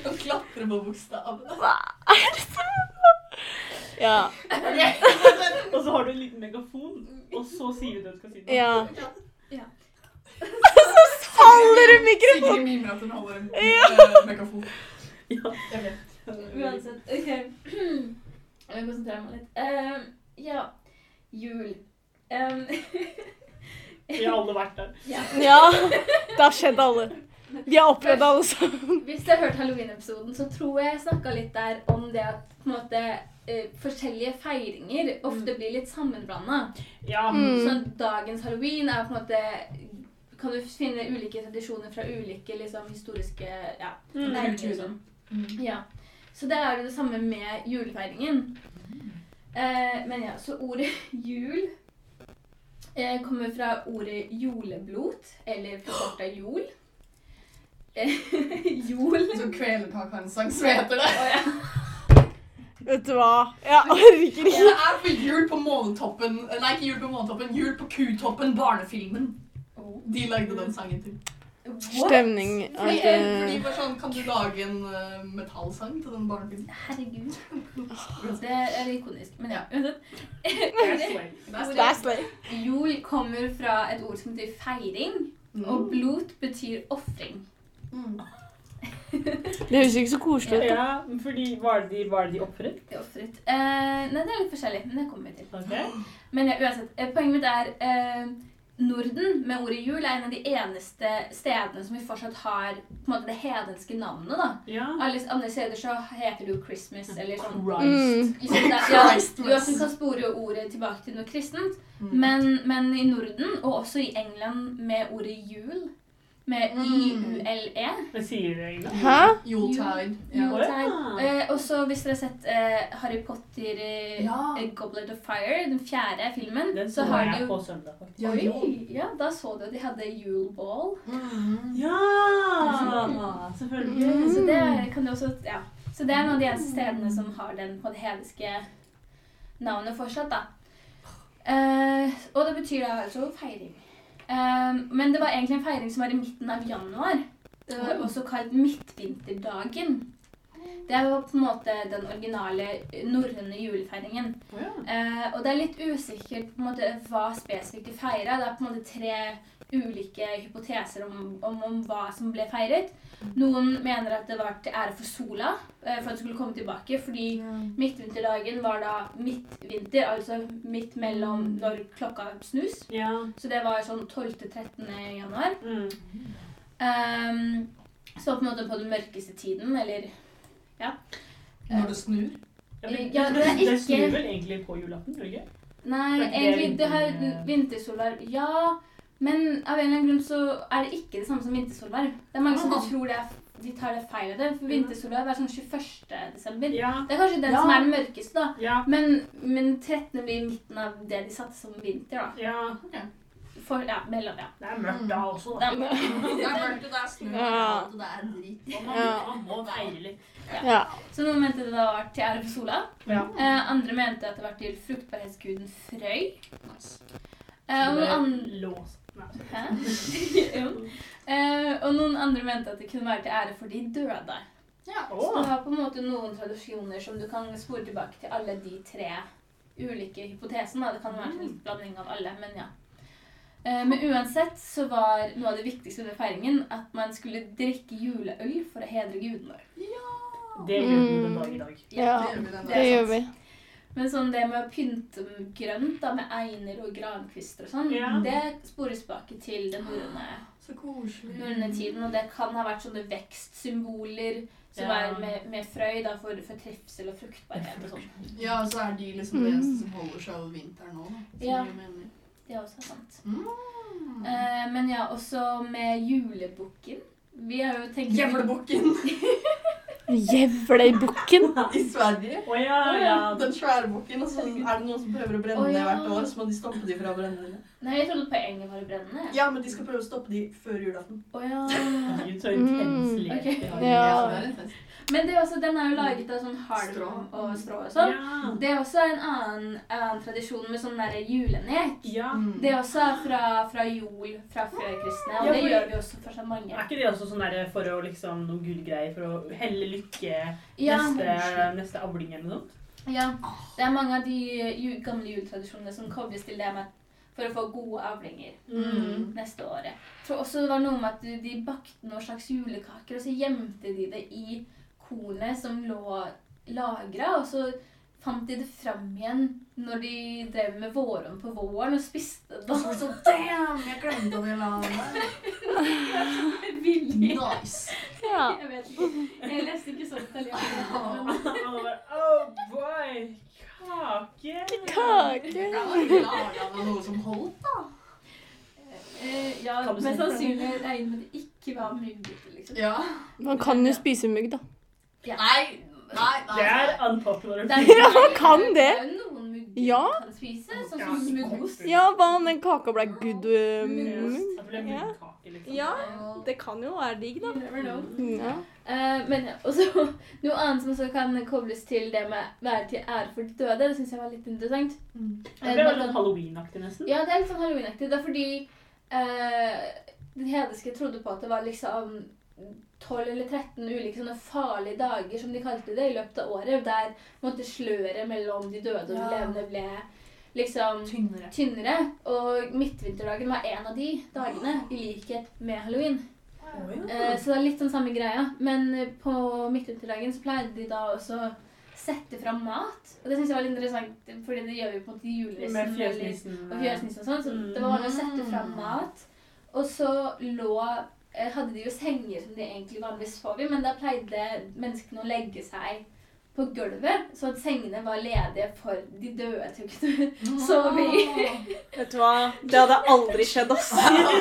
Å klatre på bokstavene. Hva er det som Ja. Og så har du en liten megafon, og så sier du det du skal si. Ja. Ja. Så faller det mikrofonen! Sigrid mimer at hun holder en ja. megafon. Ja. Uansett. OK. (clears throat) Jeg konsentrerer meg litt. Eh, ja. Jul. Um, (laughs) Vi har alle vært der. ja. Ja, det har skjedd alle. Vi har opplevd alle sammen. Hvis du har hørt Halloween-episoden, så tror jeg jeg snakka litt der om det at på en måte eh, forskjellige feiringer ofte blir litt sammenblanda. Ja. Mm. Sånn dagens halloween er på en måte Kan du finne ulike tradisjoner fra ulike liksom, historiske ja, Mm. nærmiljøer liksom. mm. Ja. Så det er jo det samme med julefeiringen. Eh, men ja, så ordet (laughs) jul eh, kommer fra ordet juleblot, eller forkorta jol. (gasps) Eh, (laughs) jol. Så Kvelertak har en sang som heter det. Oh, ja. (laughs) Vet du hva? Jeg orker ikke. det er for Jul på månetoppen Nei, ikke Jul på månetoppen. Jul på Kutoppen, barnefilmen. De lagde den sangen til. What? Stemning Fordi, at fordi bare sånn, Kan du lage en uh, metallsang til den barnefilmen? Herregud. Det er ikonisk. Men ja, uansett. Det Det er slay. Jul kommer fra et ord som betyr feiring, og blot betyr ofring. Mm. Det høres ikke så koselig ut. Ja, fordi Var det de, var det de ofret? Det er ofret. Eh, nei, det er litt forskjellig, men det kommer vi til. Okay. Men ja, uansett, eh, poenget mitt er eh, Norden med ordet jul er en av de eneste stedene som vi fortsatt har på en måte det hedenske navnet. da. Ja. Alle andre steder så heter det jo Christmas eller sånn. Christ. Mm. Liksom det, ja, Christmas. du kan spore ordet tilbake til noe kristent, Mm. men, men i Norden, og også i England med ordet jul, med Mm. I-U-L-E Hva sier du egentlig? Hæ? Yuletide. Ja. Ja. Eh, og så hvis dere har sett eh, Harry Potter eh, Ja. Goblet of Fire, den fjerde filmen, Den så så har de jeg på søndag, faktisk. Ja, ja. Oi, ja, da så du at de hadde Yule Ball. Mm. Ja! Selvfølgelig. Så det kan du også Ja. Så det er noen av de eneste stedene som har den på det hedenske navnet fortsatt, da. Eh, og det betyr da altså feiring. Eh, men det var egentlig en feiring som var i midten av januar. Det var også kalt midtvinterdagen. Det var på en måte den originale norrøne julefeiringen. Oh, ja. Eh, og det er litt usikkert på en måte hva spesifikt de feira. Det er på en måte tre ulike hypoteser om, om, om hva som ble feiret. Noen mener at det var til ære for sola, eh, for at det skulle komme tilbake. Fordi midtvinterdagen var da midtvinter, altså midt mellom når klokka snus. ja. Så det var sånn 12.-13. januar. Mm. Um, så på en måte på den mørkeste tiden, eller Når det snur. Ja, men Ja, det, det er det snur vel egentlig på julaften, gjør det ikke? Nei, ikke det egentlig, det her vinter- Ja, men av en eller annen grunn så er det ikke det samme som vintersolvær. Det er mange som Ah. tror det er, de tar det feil av det, for vintersolvær er sånn 21. desember. Ja. Det er kanskje den Ja. som er den mørkeste, da. Ja. Men, men 13. blir midten av det de satte som vinter, da. ja. For, ja, mellom, ja. Det er mørkt da også. Det Da. Det er mørkt, og det er snø, Ja. og det er dritt. Og man, Ja. man må feire litt. Ja. så noen mente det da var til ære for sola. Ja. Eh, andre mente at det var til fruktbarhetsguden Frøy. Nice. Eh, og noen andre. Nei. (laughs) Jo. Eh, og noen andre mente at det kunne være til ære for de døde. Ja. Så du har på en måte noen tradisjoner som du kan spore tilbake til alle de tre ulike hypotesene. Det kan være en litt blanding av alle, men ja. Eh, Men uansett så var noe av det viktigste under feiringen at man skulle drikke juleøl for å hedre gudene. Det gjør vi den dag i dag. Ja, Det gjør vi det gjør vi. Men sånn det med å pynte grønt da, med einer og grankvister og sånn, Ja. det spores tilbake til den norrøne tiden. Og det kan ha vært sånne vekstsymboler som Ja. er med, med frøy da, for, for trivsel og fruktbarhet og sånn. Ja, så er de liksom det eneste som holder seg over vinteren nå, Ja. Det er også sant. Mm. Eh, men ja, også med julebukken. Vi har jo tenkt Gjevlebukken (laughs) Gjevlebukken. (laughs) i Sverige. Oh, ja, ja. Den svære bukken, og så er det noen som prøver å brenne oh, ja. ned hvert år, så må de stoppe de fra å brenne ned. Nei, jeg trodde poenget var å brenne. ned. Ja, men de skal prøve å stoppe de før julaften. Oh, ja. (laughs) Mm. okay. Ja. Men det er også, den er jo laget av sånn halm Strå. og strå og sånn. Ja. Det er også en annen, annen tradisjon med sånn derre julenek. ja. Mm. Det er også fra, fra jul, fra førkristne, og Ja, det gjør vi også for så mange. Er ikke det også sånn derre for å liksom noe gullgreier for å helle lykke Ja, neste, neste avling eller noe sånt? ja, det er mange av de jul, gamle juletradisjonene som kobles til det med for å få gode avlinger Mm. neste året. Jeg tror også det var noe med at de bakte noen slags julekaker, og så gjemte de det i kornet som lå lagra, og så fant de det fram igjen når de drev med våren på våren og spiste det. Og så, damn, jeg glemte den der. (laughs) Villig. Nice. Ja. Jeg vet ikke. Jeg leste ikke sånn bare, (laughs) oh boy, kake! Kake. Laget av noe som holdt, da. Eh, ja, mest sannsynlig regner med det ikke var muggete, liksom. Ja. Man kan jo spise mygg, da. Nei, nei, nei. Det er unpopular. Det er- Ja, man kan det. Ja. kan spise, sånn som muggost. Ja, hva om den kaka ble good uh, mugg? Ja, liksom. Ja, det kan jo være digg, da. Ja. Uh, men ja, også (laughs) noe annet som også kan kobles til det med være til ære for de døde, det syns jeg var litt interessant. Mm. Det er litt halloweenaktig, nesten. Ja, det er litt sånn halloweenaktig. Det er fordi uh, den hedenske trodde på at det var liksom 12 eller 13 ulike sånne farlige dager, som de kalte det, i løpet av året, der måtte sløret mellom de døde og de Ja. levende ble liksom Tynnere. tynnere. Og midtvinterdagen var en av de dagene, i likhet med halloween. Eh, så det er litt sånn samme greia. Men eh, på midtvinterdagen så pleide de da også å sette fram mat. Og det syns jeg var litt interessant, fordi det gjør vi på en måte i Med julenissen. eller- fjøsnissen. og fjøsnissen og sånn. Så Mm. det var å sette fram mat. Og så lå hadde de jo senger som de egentlig vanligvis sov i, men da pleide menneskene å legge seg på gulvet, så at sengene var ledige for de døde til å kunne sove i. Vet du hva? Det hadde aldri skjedd, ass.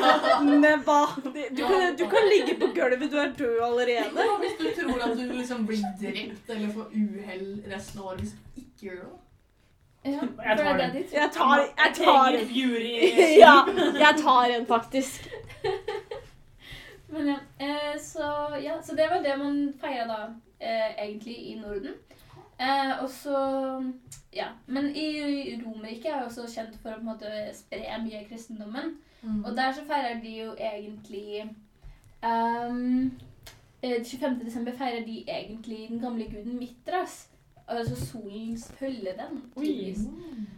(laughs) Neva. Du kan, du kan ligge på gulvet, du er død allerede. Hvis du tror at du liksom blir drept eller får uhell resten av året hvis du ikke gjør det? Ja, Jeg tar den. Jeg tar. Jeg tar, jeg Jeg tar en. Ja, jeg tar en, faktisk. (laughs) Men ja, eh, så, ja, så det var det man feira da, eh, egentlig i Norden. Eh, og så Ja. Men i Romerriket er jo også kjent for å på en måte spre mye av kristendommen. Og der så feirer de jo egentlig ehm, eh, 25. desember feirer de egentlig den gamle guden Mitras. Altså solens følge den. tydeligvis.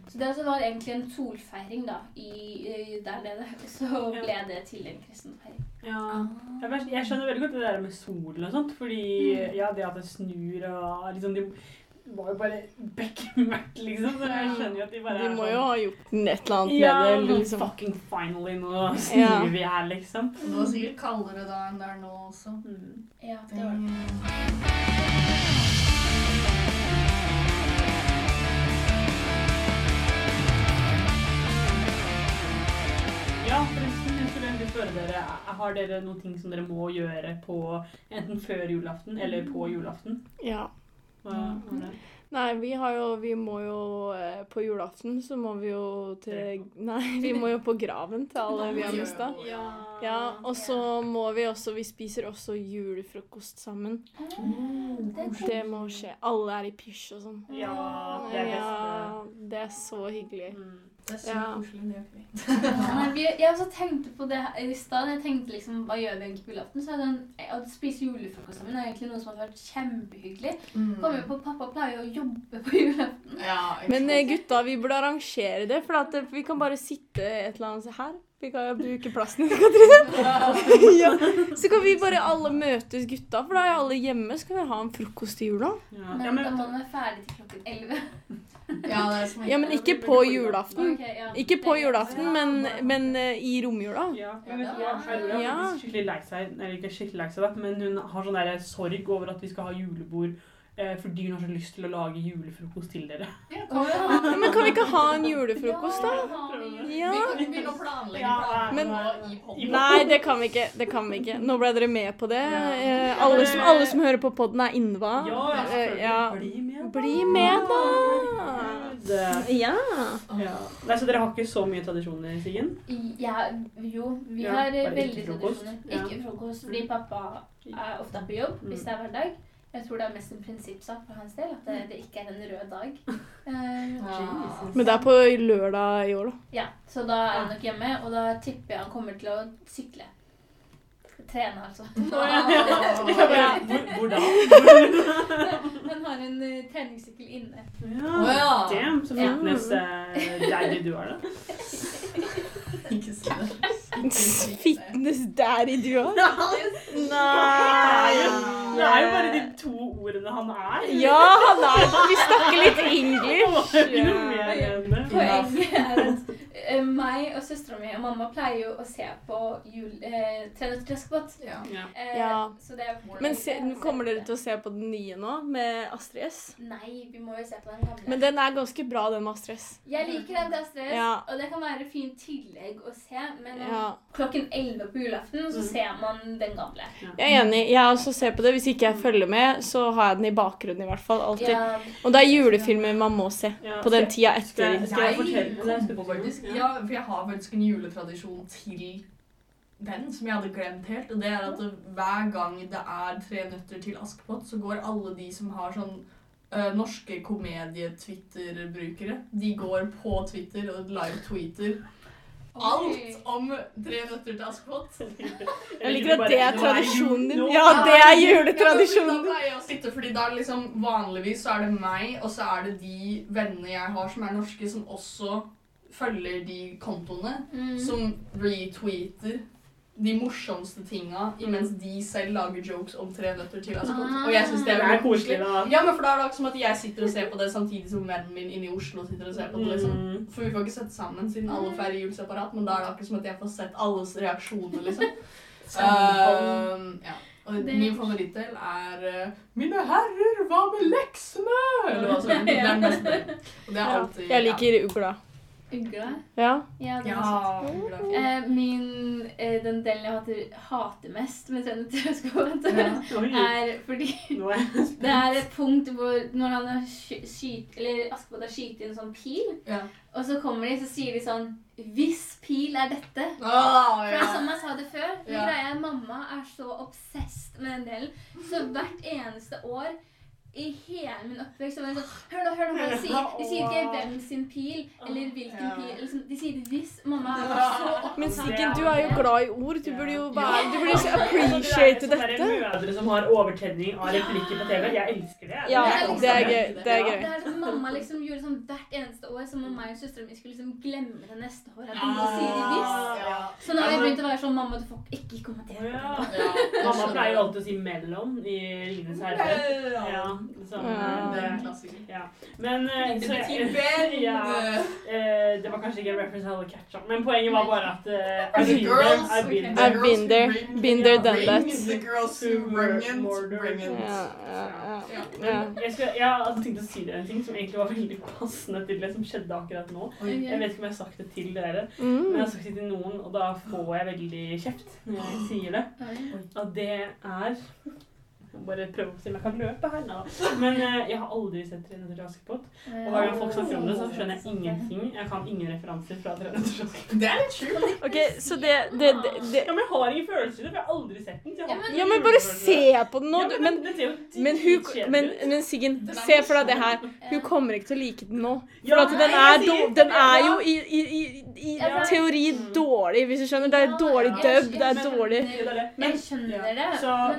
Så det også var egentlig en solfeiring da, i, i, der nede. (laughs) Så ble det til en kristen feiring. Ja. Jeg, jeg skjønner veldig godt det der med solen og sånt, fordi ja, det at det snur og liksom de var jo bare bekmørkt, (laughs) liksom. Så jeg skjønner jo at de bare De er må sånn, jo ha gjort et eller annet Ja, med det. men Liksom. fucking finally, nå snur Ja. vi her, liksom. Det var sikkert kaldere da enn det er nå også. Mm. Ja, det var det. Ja, forresten, skulle egentlig spørre dere, har dere noen ting som dere må gjøre på enten før julaften eller på julaften? Ja. Hva er det? Nei, vi har jo Vi må jo eh, På julaften så må vi jo til (laughs) Nei, vi må jo på graven til alle vi har mista. Ja, og så må vi også Vi spiser også julefrokost sammen. Det må skje. Alle er i pysj og sånn. Ja, det er best. Ja, det er så hyggelig. Mm. Det er Ja. koselig. Det (laughs) jeg også tenkte på det i stad. Jeg tenkte liksom, hva gjør vi egentlig på julaften? Så er det en, Å spise julefrokost sammen er egentlig noe som har vært kjempehyggelig. Kommer på Pappa pleier jo å jobbe på julaften. Ja, Men eh, gutta, vi burde arrangere det, for at eh, vi kan bare sitte et eller annet her. Vi kan jo bruke plassen din, (laughs) Katrine. (laughs) ja. Så kan vi bare alle møtes, gutta, for da er alle hjemme. Så kan vi ha en frokost i jula. Ja. Men, Ja, da man må den være ferdig til klokken 11. Ja, Ja, men ikke på julaften. Okay, ja. Ikke på julaften, men, men eh, i romjula. ja, men vet du hva, Aurora Ja. er skikkelig lei seg, eller ikke skikkelig lei seg, men hun har sånn der sorg over at vi skal ha julebord eh, fordi hun har så lyst til å lage julefrokost til dere. Ja, kan ha- men kan vi ikke ha en julefrokost, da? Ja. Vi kan begynne å planlegge men-. Nei, det kan vi ikke. Det kan vi ikke. Nå ble dere med på det. Eh, alle, som, alle som hører på podden, er innva. Ja, Eh, ja. Bli med. Da! Ja. Ja. Nei, så dere har ikke så mye tradisjoner, Siggen? Ja, jo, vi Ja, har eh, veldig ikke tradisjoner. Ja. Ikke frokost, fordi pappa er ofte på jobb Mm. hvis det er hverdag. Jeg tror det er mest en prinsippsak for hans del, at det, det ikke er en rød dag. (laughs) Uh, Men det er på lørdag i år, da. ja, så da er han nok hjemme, og da tipper jeg han kommer til å sykle. Trene, altså. (laughs) Ja, Hvor, hvor da? Han har en eh, treningssykkel inne. Ja. Damn, så fitness-daddy du er, da. (laughs) Ikke si det. (laughs) Fitness daddy du Nei! Det er jo bare de to ordene han er. Ja, han er Vi snakker litt english. Poenget er at eh, meg og søstera mi og mamma pleier jo å se på jul, eh, Tre nøtter til Askepott. Ja. Ja. Eh, Ja. Så det er Men se, kommer dere til å se på den nye nå, med Astrid S? Nei, vi må jo se på den gamle. Men den er ganske bra, den med Astrid S. Jeg liker den til stress, Ja. og det kan være fint tillegg å se, men om Ja. klokken 11 på julaften så Mm. ser man den gamle. Jeg er enig. Jeg også ser på det. Hvis ikke jeg følger med, så har jeg den i bakgrunnen i hvert fall. Alltid. Ja, Og det er julefilmer man må se Ja, på den tida skal etter. jeg- Skal jeg fortelle det? på faktisk, ja, for jeg har faktisk en juletradisjon til den som jeg hadde glemt helt. Og det er at hver gang det er Tre nøtter til Askepott, så går alle de som har sånn uh, norske komedie-Twitter-brukere, de går på Twitter og live-tweeter alt om Tre nøtter til Askepott. (laughs) Jeg liker at det er tradisjonen din. Ja, det er juletradisjonen din. fordi da liksom Vanligvis så er det meg, og så er det de vennene jeg har som er norske, som også følger de kontoene. Mm. Som retweeter de morsomste tinga, imens de selv lager jokes om Tre nøtter til Askepott. Ah. Og jeg synes det er veldig koselig. Ja, men for da er det akkurat som at jeg sitter og ser på det samtidig som vennen min inne i Oslo sitter og ser på det. liksom. Mm. For vi får ikke sett sammen siden alle feirer jul separat, men da er det akkurat som at jeg får sett alles reaksjoner, liksom. (laughs) Um, ja. Og Det- min favorittdel er uh, 'Mine herrer, hva med leksene?' Eller hva som. (laughs) Det er den beste. Og det er alltid Jeg liker ugla. Ugla? Ja. Ja, Ja. ja Eh, min, eh, den delen jeg hater, hater mest med Trønder Ja. (laughs) Er fordi er det er et punkt hvor når han har skyt, eller Askepott har skytet en sånn pil, Ja. og så kommer de, så sier de sånn Hvis pil er dette. Ah, For som ja. man sa det før. Ja. greia er mamma er så obsessed med den delen. Så hvert eneste år i hele min oppvekst så var det sånn Hør nå, hør nå hva de sier. De sier ikke 'hvem sin pil' eller 'hvilken Ja. pil'. Eller sånn, de sier 'hvis'. Mamma er så opptatt Men Siggen, du er jo glad i ord. Du burde jo være Du burde så appreciate dette. det er sånne mødre som har overtenning av replikker på TV. Jeg elsker det. Ja, det er gøy. Det er Ja, gøy. det er sånn Mamma liksom gjorde sånn hvert eneste år, som om meg og søstera mi skulle liksom glemme det neste år. At Ja. si det de 'hvis'. Ja. Så nå har jeg begynt å være sånn Mamma, du får ikke kommentere kommentere. ja. Ja, Mamma pleier pleier alltid å si 'mellom' i 'Ringenes herre'. Ja. Så, Ja. Det er en klassiker. ja. Men eh, Det så-! (laughs) Ja, eh, det var kanskje ikke en reference jeg hadde catch up, men poenget var bare at uh, I've been there, I've been there. I've been there, been there, done that. The girls who bring it, bring it. Ja, ja, ja. Jeg, tenkte jeg hadde tenkt å si det en ting som egentlig var veldig passende til det som skjedde akkurat nå. Jeg vet ikke om jeg har sagt det til dere, men jeg Mm. har sagt det til noen, og da får jeg veldig kjeft når jeg sier det. Og det er Jeg bare prøve å se om jeg kan løpe her nå. Men eh, jeg har aldri sett 'Tre til Askepott'. Og hver gang folk snakker om det, så skjønner jeg ingenting. Jeg kan ingen referanser fra 'Tre nøtter til Askepott'. Det er litt sjukt. Okay, så det, det, det, det Ja, men jeg har ingen følelser i det, for jeg har aldri sett den. Så jeg har Ja, men- Ja, men bare se på den nå. Ja, men, Men, men, men, men Siggen, se for deg det her. Hun kommer ikke til å like den nå. For Ja, at den er, do, den er jo i, i, i, i Ja. teori dårlig, hvis du skjønner. Det er dårlig Ja, dub, det er dårlig Jeg skjønner det,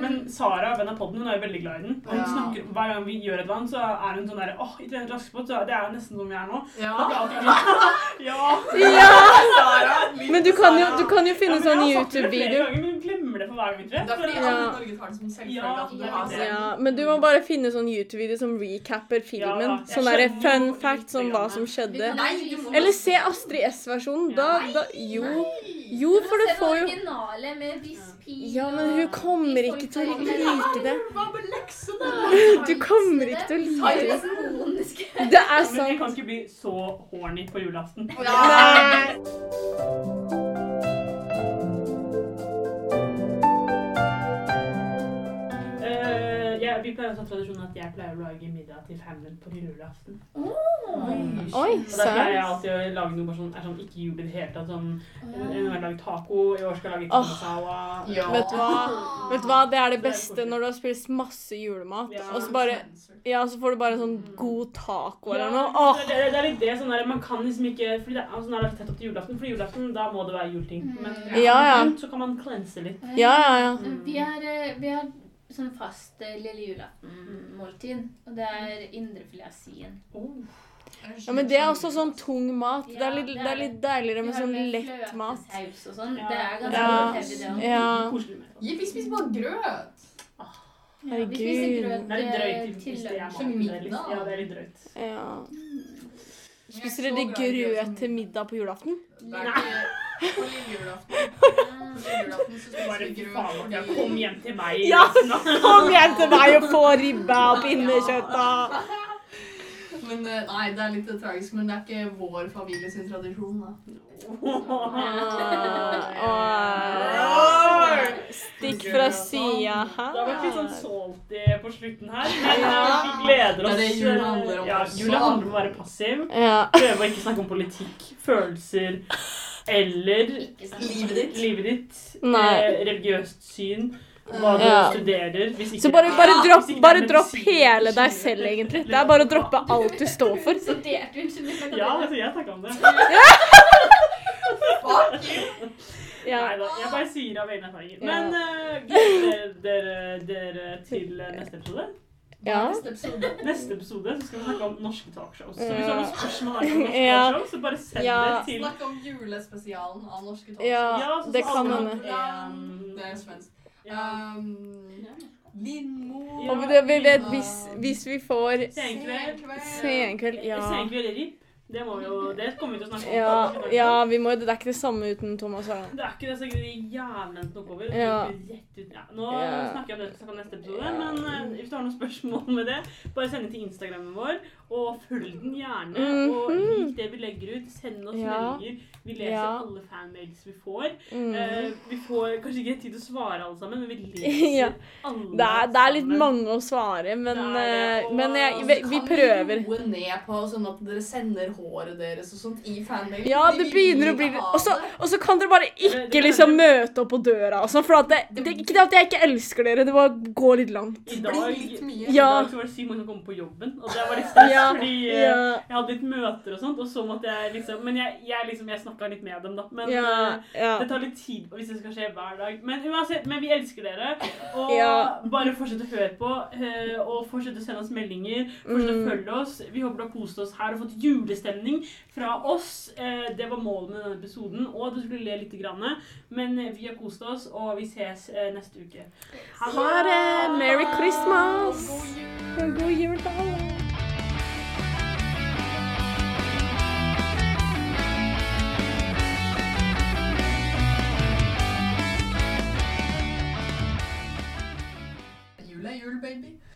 men- men Sara, venn av podden, hun er jo veldig glad i den. Og hun Ja. snakker, Hver gang vi gjør et annet, så er hun sånn derre Åh, i trener raskebåt, så det er jo nesten som jeg er nå. Ja. (laughs) Ja. Ja! Sara, Men du kan jo, du kan jo finne Ja, sånn det YouTube-video. hun glemmer det for hver gang vi. Det er fordi alle i Norge tar det som selvfølgelig at du har Ja, men du må bare finne sånn YouTube-video som recapper filmen. Ja, Sånn derre fun fact som om hva som skjedde. Nei, Eller se Astrid S-versjonen. Da, da Jo. Jo, for du får jo originale med Bispil Ja, men hun kommer (laughs) ikke til å like det. Hva med leksene? Du kommer ikke til å like det. Det er sant. men jeg kan ikke bli så horny på julaften. Nei. (laughs) jeg, vi pleier også å ha tradisjonen at jeg pleier å lage middag til Hamlet på julaften. Oi, Og da pleier jeg alltid å lage noe bare sånn, er sånn ikke jul i det hele tatt. Sånn, en gang har jeg taco, i år skal jeg lage kinosawa. Oh. Ja. Vet du hva? Vet du hva? Det er det beste når du har spist masse julemat, Ja. og så bare Ja, så får du bare sånn god taco eller noe. Ja, Åh, det, det, det er litt det sånn der, Man kan liksom ikke fordi det er, altså, er det tett opp til julaften, for julaften da må det være juleting. Men Ja, ja. så kan man klense litt. Ja, ja, ja. Vi har, eh, vi har sånn fast eh, lille julaften-måltid, og det er indrefilet av svin. Oh. Ja, men det er også sånn tung mat. Det er litt, det er litt deiligere med sånn lett mat. og sånn. Ja. Det er ganske Ja. heavy, det òg. Ja. Det. Gi, vi spiser bare grøt. Ja, vi spiser Herregud. grøt Det er litt drøyt eh, til- det er lunsj. Det er Ja, det er litt drøyt. Ja. Er Spiser dere grøt til middag på julaften? Det er ikke på lille julaften. Julaften Bare grøt faen, fordi ja, kom hjem til meg. Ja. Kom hjem til meg og få ribba og (laughs) pinnekjøtt (laughs) Men eh, nei, det er litt tragisk, men det er ikke vår familie sin tradisjon, da. Stikk fra sida Det har vært litt sånn salty på slutten her, men Ja. vi gleder oss. Det er det jula handler om Ja, jula handler om å være passiv. Ja. Prøve å ikke snakke om politikk, følelser eller Livet ditt. livet ditt. Eh, Religiøst syn. Hva du Ja. studerer. Hvis ikke Så bare, bare, Ja, dropp, bare dropp hele deg selv, egentlig. Det er bare å droppe alt du står for. Unnskyld. Ja, altså, jeg snakka om det. (laughs) Fuck you! Ja. Nei da, jeg bare sier av egne erfaringer. Men uh, gleder dere, dere til eh, neste episode? Ja. Neste episode. Neste episode så skal vi snakke om norske talkshows. Så hvis du har noen spørsmål angående (laughs) norske Ja. talkshows, så bare send Ja. det til Snakk om julespesialen av norske Ja, ja så det så kan hende. Det er svensk. Ja. Um, Lindmo. Ja. Vi vet hvis, hvis vi får Senkveld. senkveld Ja. Senkveld RIP. Det må vi jo Det kommer vi til å snakke om. Ja, ja, vi må, det er ikke det samme uten Thomas Harald. Det er ikke det så de jævlene som tok over. Ja. Ja. Nå snakker jeg om det til om neste episode, men eh, hvis du har noen spørsmål med det, bare send det til Instagrammen vår, og følg den gjerne. Og Mhm. lik det vi legger ut. Send oss Ja. meldinger. Vi leser Ja. alle fanmails vi får. Mm. Uh, vi får kanskje ikke tid til å svare alle sammen, men vi (laughs) Ja. leser alle Det er, det er litt sammen. mange å svare, men, Det er det, eh, og- men jeg, vi, vi, kan vi prøver. roe ned på sånn at dere sender håret deres og sånt i fanmail. Ja, det begynner å bli Og så, kan dere bare ikke det- liksom møte opp på døra og sånn, for at det, det, ikke det at jeg ikke elsker dere, det bare går litt langt. I dag, litt mye. I dag så var det sykt mange som kom på jobben, og det var litt stress, Ja, fordi eh, Ja, jeg hadde litt møter og sånt, og så måtte jeg liksom Men jeg, jeg liksom, jeg snakka litt med dem, da. Men ja, eh, ja. det tar litt tid hvis det skal skje hver dag. Men uansett, men vi elsker dere. Og Ja. bare fortsett å høre på, eh, og fortsett å sende oss meldinger. Fortsett å Mm. følge oss. Vi håper du har kost oss her og fått julestemning fra oss. Det var målet med denne episoden, og du skulle le litt. Grann. Men vi har kost oss, og vi ses neste uke. Ha det! Merry Christmas! God jul! God jul til alle!